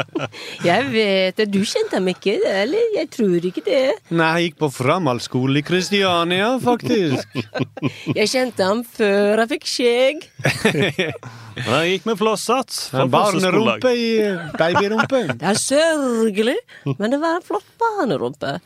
Jeg vet det. Du kjente ham ikke, eller? Jeg tror ikke det. Nei, jeg gikk på framhaldsskole i Kristiania, faktisk. Jeg kjente ham før jeg fikk skjegg. Jeg gikk med flosshatt. Barnerumpe i babyrumpe. Det er sørgelig, men det var en flott barnerumpe.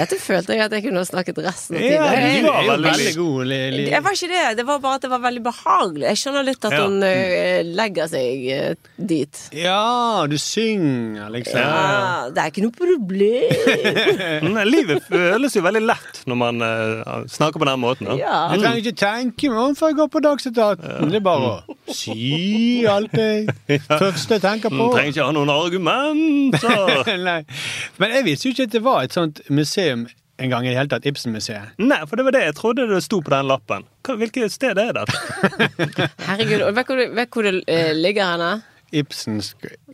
Dette følte jeg at jeg kunne snakket resten av Ja, tiden. du var veldig, veldig god, Li- Det var ikke det. Det var bare at det var veldig behagelig. Jeg skjønner litt at Ja. hun eh, legger seg eh, dit. Ja, du synger, liksom. Ja, det er ikke noe problem. Nei, Livet føles jo veldig lett når man uh, snakker på den måten. Ja. Jeg trenger ikke tenke meg om før jeg går på Dagsetaten. Det er bare å si alt det første jeg tenker på. Du trenger ikke ha noen argumenter. Nei. Men jeg visste jo ikke at det var et sånt museum en gang i det hele tatt. Ibsen-museet. Nei, for det var det jeg trodde det sto på den lappen. Hvilket sted er det? Herregud, og vet du hvor hvor det eh, ligger hen? Ibsens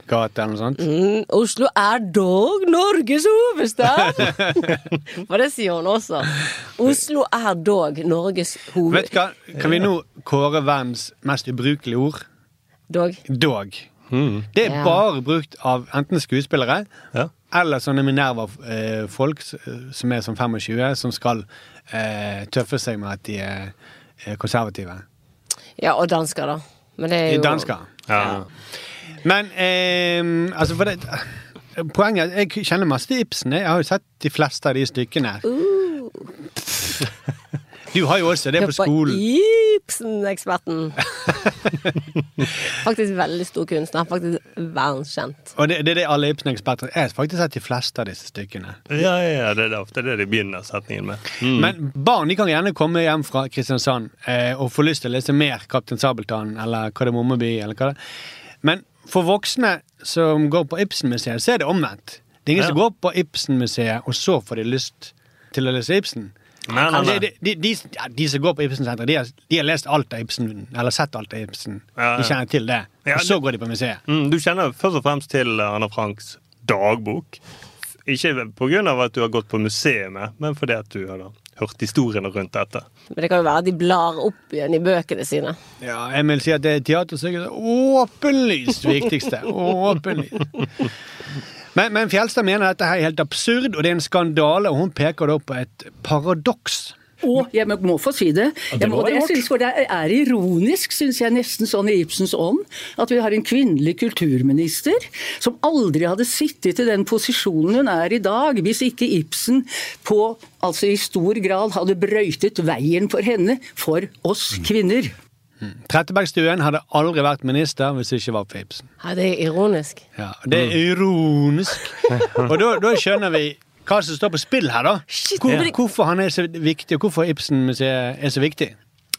gate eller noe sånt. Mm, Oslo er dog Norges hovedstad! For det sier hun også. Oslo er dog Norges hoved... Vet du hva? Kan vi nå kåre verdens mest ubrukelige ord? Dog. Dog. Det er Ja. bare brukt av enten skuespillere eller sånne Minerva-folk som er som 25, som skal eh, tøffe seg med at de er eh, konservative. Ja, og dansker, da. Men det er jo Dansker. Men eh, altså for det Poenget er at jeg kjenner masse til Ibsen. Jeg har jo sett de fleste av de stykkene. Du har jo også det på skolen. Ibsen-eksperten. faktisk veldig stor kunstner. Faktisk verdenskjent. Og det, det er det alle Ibsen-eksperter er. faktisk er de fleste av disse stykkene. Ja, ja, ja, det er ofte det de begynner setningen med. Mm. Men barn de kan gjerne komme hjem fra Kristiansand eh, og få lyst til å lese mer Kaptein Sabeltann eller Kardemommeby eller hva det er. Men for voksne som går på Ibsen-museet, så er det omvendt. Det er ingen Ja. som går på Ibsen-museet, og så får de lyst til å lese Ibsen. Nei, nei, nei. De, de, de, de som går på Ibsen-senteret, de, har- de har lest alt av Ibsen, eller sett alt av Ibsen. Ja, ja. De kjenner til det. Og så går de på museet. Mm, du kjenner først og fremst til Anna Franks dagbok. Ikke pga. at du har gått på museet men fordi at du har da hørt historiene rundt dette. Men det kan jo være at de blar opp igjen i bøkene sine. Ja, jeg vil si at det er teaterstykket åpenlyst viktigste. Åpenlyst. Men, men Fjelstad mener dette er helt absurd, og det er en skandale, og hun peker da på et paradoks. Og jeg må- få si det. Jeg, må, jeg synes, for det er ironisk, syns jeg, nesten sånn i Ibsens ånd, at vi har en kvinnelig kulturminister som aldri hadde sittet i den posisjonen hun er i dag, hvis ikke Ibsen på, altså i stor grad hadde brøytet veien for henne, for oss kvinner. Trettebergstuen hadde aldri vært minister hvis det ikke var for Ibsen. Ja, det er ironisk. Ja, det er ironisk. Og da, da skjønner vi hva som står på spill her, da. Hvor, Hvorfor han er så viktig, og hvorfor Ibsen-museet er så viktig.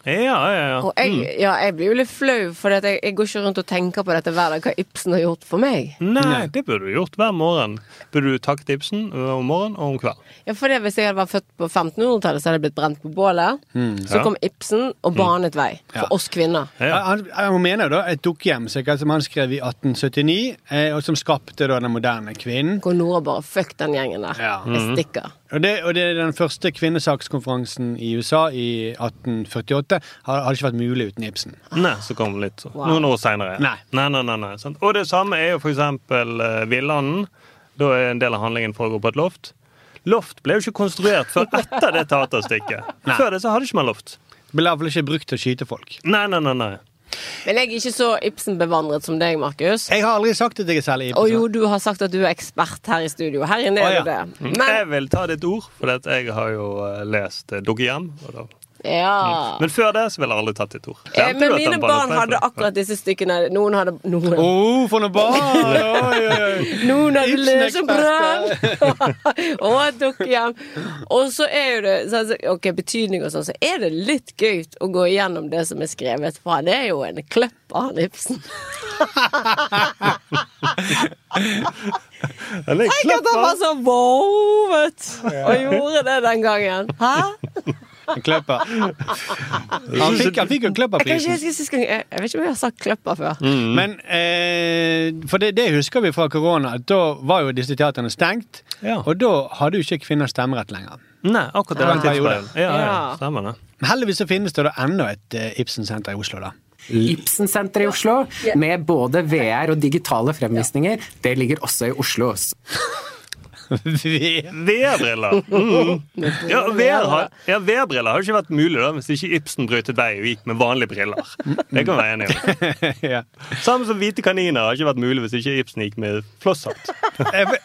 Ja, ja, ja. Og jeg, Mm. ja, jeg blir jo litt flau, for jeg, jeg går ikke rundt og tenker på dette hver dag, hva Ibsen har gjort for meg. Nei, det burde du gjort hver morgen. Burde du takket Ibsen om morgenen og om kvelden. Ja, for det, Hvis jeg hadde vært født på 1500-tallet, så hadde jeg blitt brent på bålet. Mm. Så Ja. kom Ibsen og banet vei for Ja. oss kvinner. Ja, Han, han mener da et dukkehjem som han skrev i 1879, eh, og som skapte da den moderne kvinnen. Går Nora bare fuck den gjengen der. Ja. Jeg stikker. Og det, og det er den første kvinnesakskonferansen i USA i 1848 har- hadde ikke vært mulig uten Ibsen. Nei, så kom det litt så. Wow. noen år seinere. Nei. Nei, nei, nei, nei. Og det samme er jo for eksempel uh, Villanden. Da er en del av handlingen foregår på et loft. Loft ble jo ikke konstruert før etter det teaterstykket. Før det så hadde ikke man loft. Det Ble iallfall ikke brukt til å skyte folk. Nei, nei, nei, nei. Men jeg er ikke så Ibsen-bevandret som deg, Markus. Jeg har aldri sagt at jeg er særlig Og Ibsen. jo, du har sagt at du er ekspert her i studio. Her inne Å, er ja. du det. Mm. Men Jeg vil ta ditt ord, for jeg har jo eh, lest uh, Dukkehjem. og da- ja. Men før det så ville alle tatt ditt ord. Eh, Men mine barn hadde akkurat disse stykkene. Noen hadde noen, Oh, for noen barn! Oi, oi, oi. Noen hadde lesebrød og et dukkehjem. Og så er jo det så, altså, Ok, betydning og sånn, så er det litt gøy å gå igjennom det som er skrevet. For han er jo en kløpp av han Ibsen. Tenk at han var så vovet og gjorde det den gangen. Hæ? En kløpper. Han fikk, han fikk jo Jeg, Kløpperprisen. jeg, jeg vet ikke om jeg har sagt kløpper før. Men eh, For det, det husker vi fra korona, at da var jo disse teatrene stengt. Ja. Og da hadde jo ikke kvinner stemmerett lenger. Nei, akkurat det var en ja, Ja. stemmer det. Men heldigvis så finnes det da enda et uh, Ibsen-senter i Oslo, da. Ibsen-senteret i Oslo, med både VR og digitale fremvisninger. Det ligger også i Oslo. VR-briller. Mm. Ja, VR har, ja, VR-briller har jo ikke vært mulig da, hvis ikke Ibsen brøytet vei og gikk med vanlige briller. Det kan vi være enige om. ja. Samme som hvite kaniner har ikke vært mulig hvis ikke Ibsen gikk med flosshatt.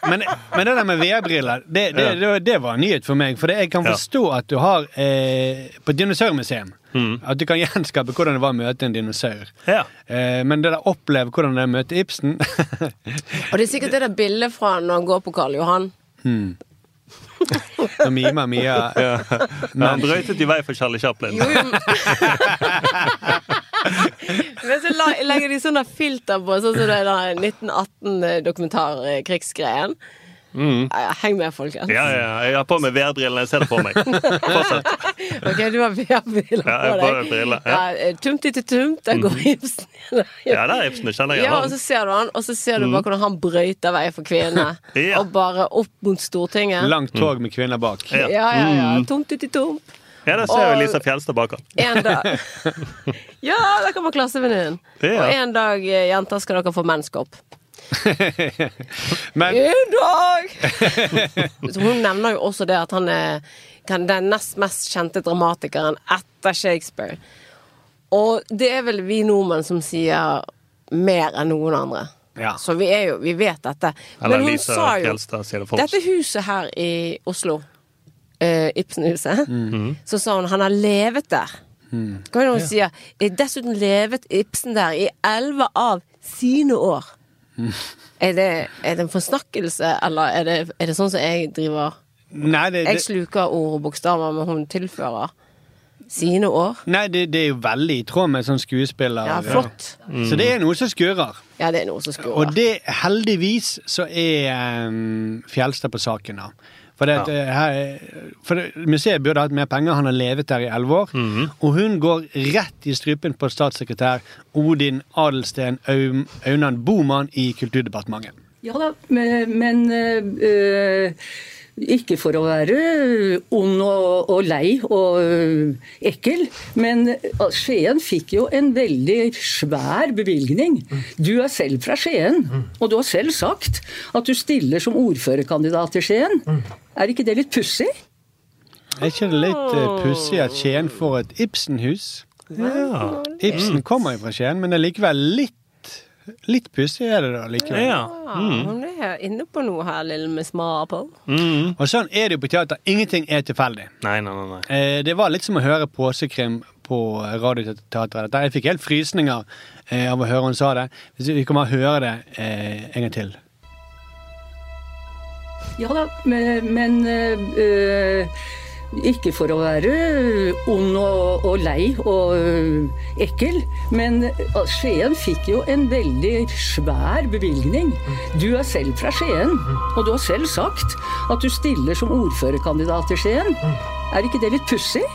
Men, men det der med VR-briller, det, det, det, det var en nyhet for meg. For jeg kan forstå at du har eh, på dinosaurmuseum Mm. At du kan gjenskape hvordan det var å møte en dinosaur. Ja. Eh, men det der oppleve hvordan det er å møte Ibsen Og det er sikkert det der bildet fra når han går på Karl Johan. Mm. Nå mimer Mia Ja. Men han brøytet i vei for Charlie Chaplin. Jo, jo. Men så legger de sånne filter på, sånn som det er den 1918-dokumentarkrigsgreien. Mm. Heng med, folkens. Ja, ja, jeg har på meg VR-brillene. Jeg ser det for meg. Fortsett. Ok, du har VR-briller Ja, på har deg. briller, ja. Ja, tumti tumt tumt, der går Ibsen. Ja, det er Ibsen. Det kjenner jeg Ja, og så ser du han, og så ser du bare hvordan han brøyter vei for kvinnene. Ja. Og bare opp mot Stortinget. Langt tog med kvinner bak. Ja, ja, ja. ja. Tomt til tump. Ja, der ser jeg Lisa Fjelstad bak han. En dag Ja, der kommer klassevenninnen. Ja. Og en dag, eh, jenter, skal dere få menskopp. Men En dag! Hun nevner jo også det at han er den nest mest kjente dramatikeren etter Shakespeare. Og det er vel vi nordmenn som sier mer enn noen andre. Ja. Så vi, jo, vi vet dette. Eller Men hun Lisa sa jo sier. Dette huset her i Oslo, uh, Ibsenhuset, Mhm. så sa hun han har levet der. Hva er det hun sier? Eh, Dessuten levet Ibsen der i elleve av sine år. Er det, er det en forsnakkelse, eller er det, er det sånn som jeg driver Nei, det, Jeg sluker ord og bokstaver, men hun tilfører sine år. nei det, det er jo veldig i tråd med sånn skuespiller. Ja, flott. Så det er noe som skurrer. Ja, det er noe som skurrer. Og det, heldigvis, så er um, Fjelstad på saken, da. For, det, at, eh, her, for det, museet burde hatt mer penger, han har levet der i elleve år. Og hun går rett i strupen på statssekretær Odin Adelsten Aunan Boman i Kulturdepartementet. Ja da, men, men øh, ikke for å være ond og, og lei og øh, ekkel, men øh, Skien fikk jo en veldig svær bevilgning. Du er selv fra Skien, og du har selv sagt at du stiller som ordførerkandidat i Skien. Er ikke det litt pussig? Er ikke det litt uh, pussig at Skien får et Ibsenhus? Ja. Ibsen kommer jo fra Skien, men det er likevel litt Litt pussig er det da likevel. Ja. Ah, Hun er inne på noe her, lille Miss Marple. Mm. Og sånn er det jo på teater. Ingenting er tilfeldig. Nei, nei, nei. nei. Eh, det var litt som å høre påsekrim på Radioteatret. Jeg fikk helt frysninger eh, av å høre hun sa det. Hvis vi kommer til å høre det eh, en gang til. Ja da, men, men øh, Ikke for å være ond og, og lei og ekkel, men ø, Skien fikk jo en veldig svær bevilgning. Du er selv fra Skien, og du har selv sagt at du stiller som ordførerkandidat til Skien. Er ikke det litt pussig?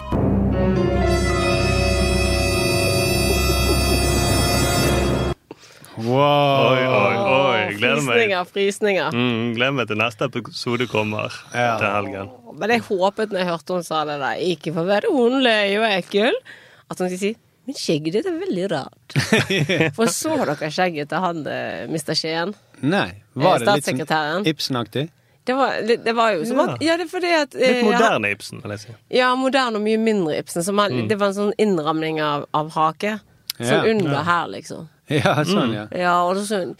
Wow. Oi, oi, oi. Gleder meg. Frysninger, frysninger. Mm, gleder meg til neste episode kommer til helgen. Men jeg håpet når jeg hørte hun sa det der, ikke for å være ond, lei og ekkel, at hun skulle si men skjegget ditt er veldig rart. For så dere skjegget til han eh, Mr. Skien? Nei, var det litt sånn Ibsen-aktig? Det var, det var jo som at Ja, det er fordi at eh, Litt moderne Ibsen, vil jeg si. Ja, moderne og mye mindre Ibsen. Som han, Mm. Det var en sånn innramning av, av hake. Ja. Sånn under Ja. her, liksom. Ja, sånn, ja. Ja, og sånn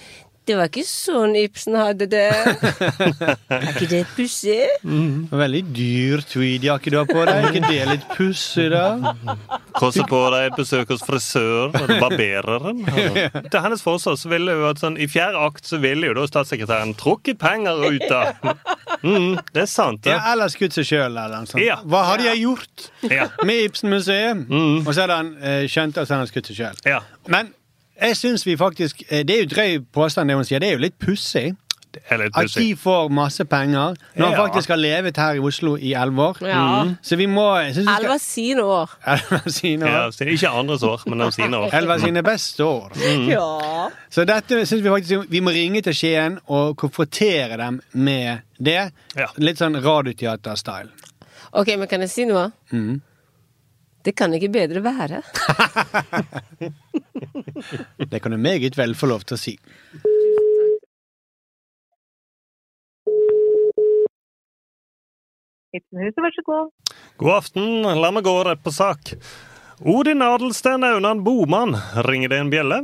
Det var ikke sånn Ibsen hadde det. er ikke det pussig? Veldig dyr tweedjakke du har på deg. ikke det litt pussig, da? Koste på deg et besøk hos frisør, barbereren. Til hennes forsvar så ville jo at sånn, I fjerde akt så ville jo da statssekretæren trukket penger ut av mm, Det er sant, det. Ja, eller skutt seg sjøl, eller noe sånt. Ja. Hva hadde jeg gjort Ja. med Ibsen-museet? Og så hadde han eh, skjønt at han hadde skutt seg sjøl. Men jeg syns vi faktisk eh, Det er jo drøy påstand, det hun sier. Det er jo litt pussig. er At de får masse penger når han Ja. faktisk har levet her i Oslo i elleve år. Ja. Mm. Så vi må Elleve sine år. Sine år. Ja, ikke andres år, men av sine år. Elleve sine beste år. Ja. Så dette syns vi faktisk vi må ringe til Skien og konfrontere dem med det. Litt sånn radioteater-style. Ok, men kan jeg si noe? Mm. Det kan ikke bedre være. Det kan du meget vel få lov til å si. Ibsenhuset, vær så god. God aften, la meg gå rett på sak. Odin Adelsten Aunan Boman, ringer det en bjelle?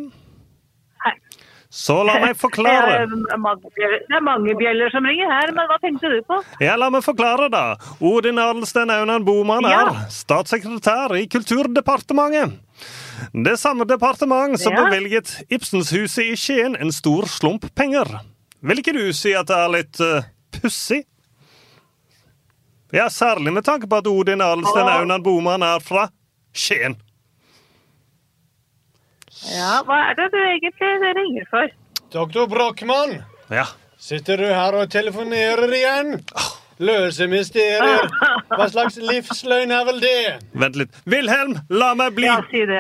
Så la meg forklare. Er det er mange bjeller som ringer her, men hva tenkte du på? Ja, la meg forklare, da. Odin Adelsten Aunan Boman Ja. er statssekretær i Kulturdepartementet. Det samme departement som Ja. bevilget Ibsenshuset i Skien en stor slump penger. Vil ikke du si at det er litt uh, pussig? Ja, særlig med tanke på at Odin Adelsten Aunan Boman er fra Skien. Ja, hva er det du egentlig ringer for? Doktor Brochmann, Ja. sitter du her og telefonerer igjen? Løse mysterier. Hva slags livsløgn er vel det? Vent litt. Wilhelm, la meg bli! Ja, si det.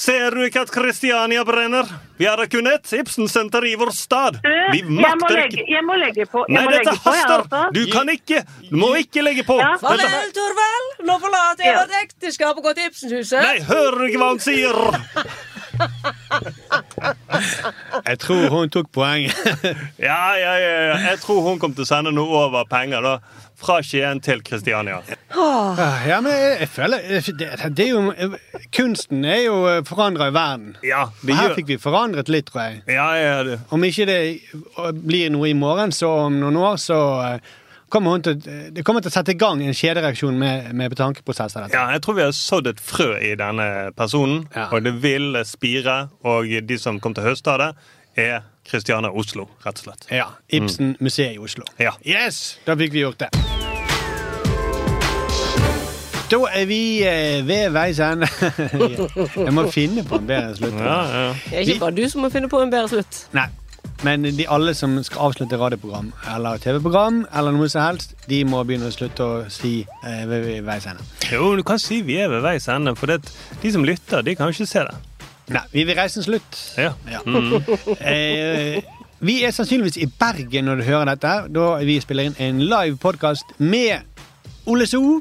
Ser du ikke at Kristiania brenner? Vi har kun ett Ibsen-senter i vår stad. Du, Vi jeg må, makter legge, ikke jeg må legge på. Jeg Nei, må dette legge på, jeg, haster! altså. Du kan ikke Du må ikke legge på! Ja. Dette- Farvel, Torvald! Nå forlater jeg vårt ekteskap og går til Ibsenhuset. Nei, hører du ikke hva han sier? Jeg tror hun tok poenget. Ja, ja, ja, ja. Jeg tror hun kom til å sende noe over penger da. Fra Skien til Kristiania. Ja, men jeg, jeg føler det, det er jo, Kunsten er jo forandra i verden. Ja, det Her fikk vi forandret litt, tror jeg. Ja, ja, det. Om ikke det blir noe i morgen, så om noen år, så eh, kommer til, det kommer til å sette i gang en kjedereaksjon med, med tankeprosesser. Dette. Ja, jeg tror vi har sådd et frø i denne personen, og det vil spire. Og de som kommer til å høste av det, er Kristiania Oslo, rett og slett. Ja. Ibsen museet i Oslo. Ja. Yes! Da fikk vi gjort det. Da er vi eh, ved veis ende. Jeg må finne på en bedre slutt. Ja, ja. Det er ikke bare du som må finne på en bedre slutt. Nei. Men de alle som skal avslutte radioprogram eller TV-program, eller noe som helst, de må begynne å slutte å si eh, ved veis ende. Jo, du kan si vi er ved veis ende, for det, de som lytter, de kan ikke se det. Nei, vi vil reise en slutt. Ja. Ja. Mm. Eh, vi er sannsynligvis i Bergen når du hører dette, da vi spiller inn en live podkast med Ole So.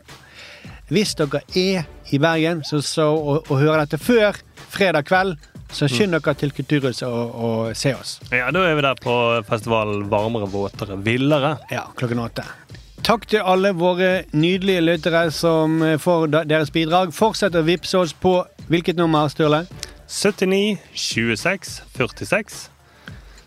Hvis dere er i Bergen så, så, og, og hører dette før fredag kveld, så skynd dere til Kulturhuset og, og se oss. Ja, Da er vi der på festivalen Varmere, våtere, villere. Ja, klokken åtte. Takk til alle våre nydelige lyttere som får deres bidrag. Fortsett å vippse oss på hvilket nummer, Sturle? 79 26 46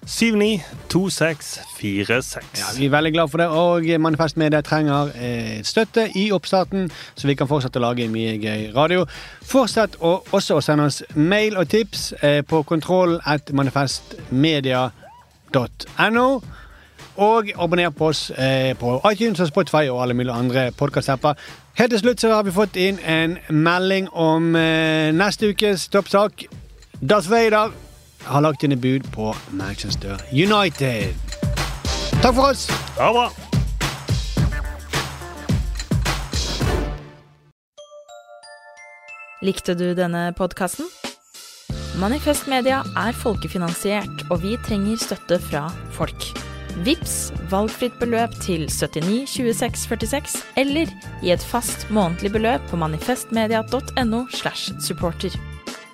79 26 46. Ja, vi er veldig glad for det, og Manifest Media trenger eh, støtte i oppstarten, så vi kan fortsette å lage mye gøy radio. Fortsett å, også å sende oss mail og tips eh, på kontroll at manifestmedia.no. og abonner på oss eh, på iTunes og Spotify og alle mulige andre podkast-apper. Helt til slutt så har vi fått inn en melding om eh, neste ukes toppsak. Darth Vader har lagt inn et bud på Manchester United. Takk for oss. Ha det bra. Likte du denne podkasten? Manifest Media er folkefinansiert, og vi trenger støtte fra folk. Vips valgfritt beløp til 79 26 46, eller gi et fast månedlig beløp på manifestmedia.no. slash supporter.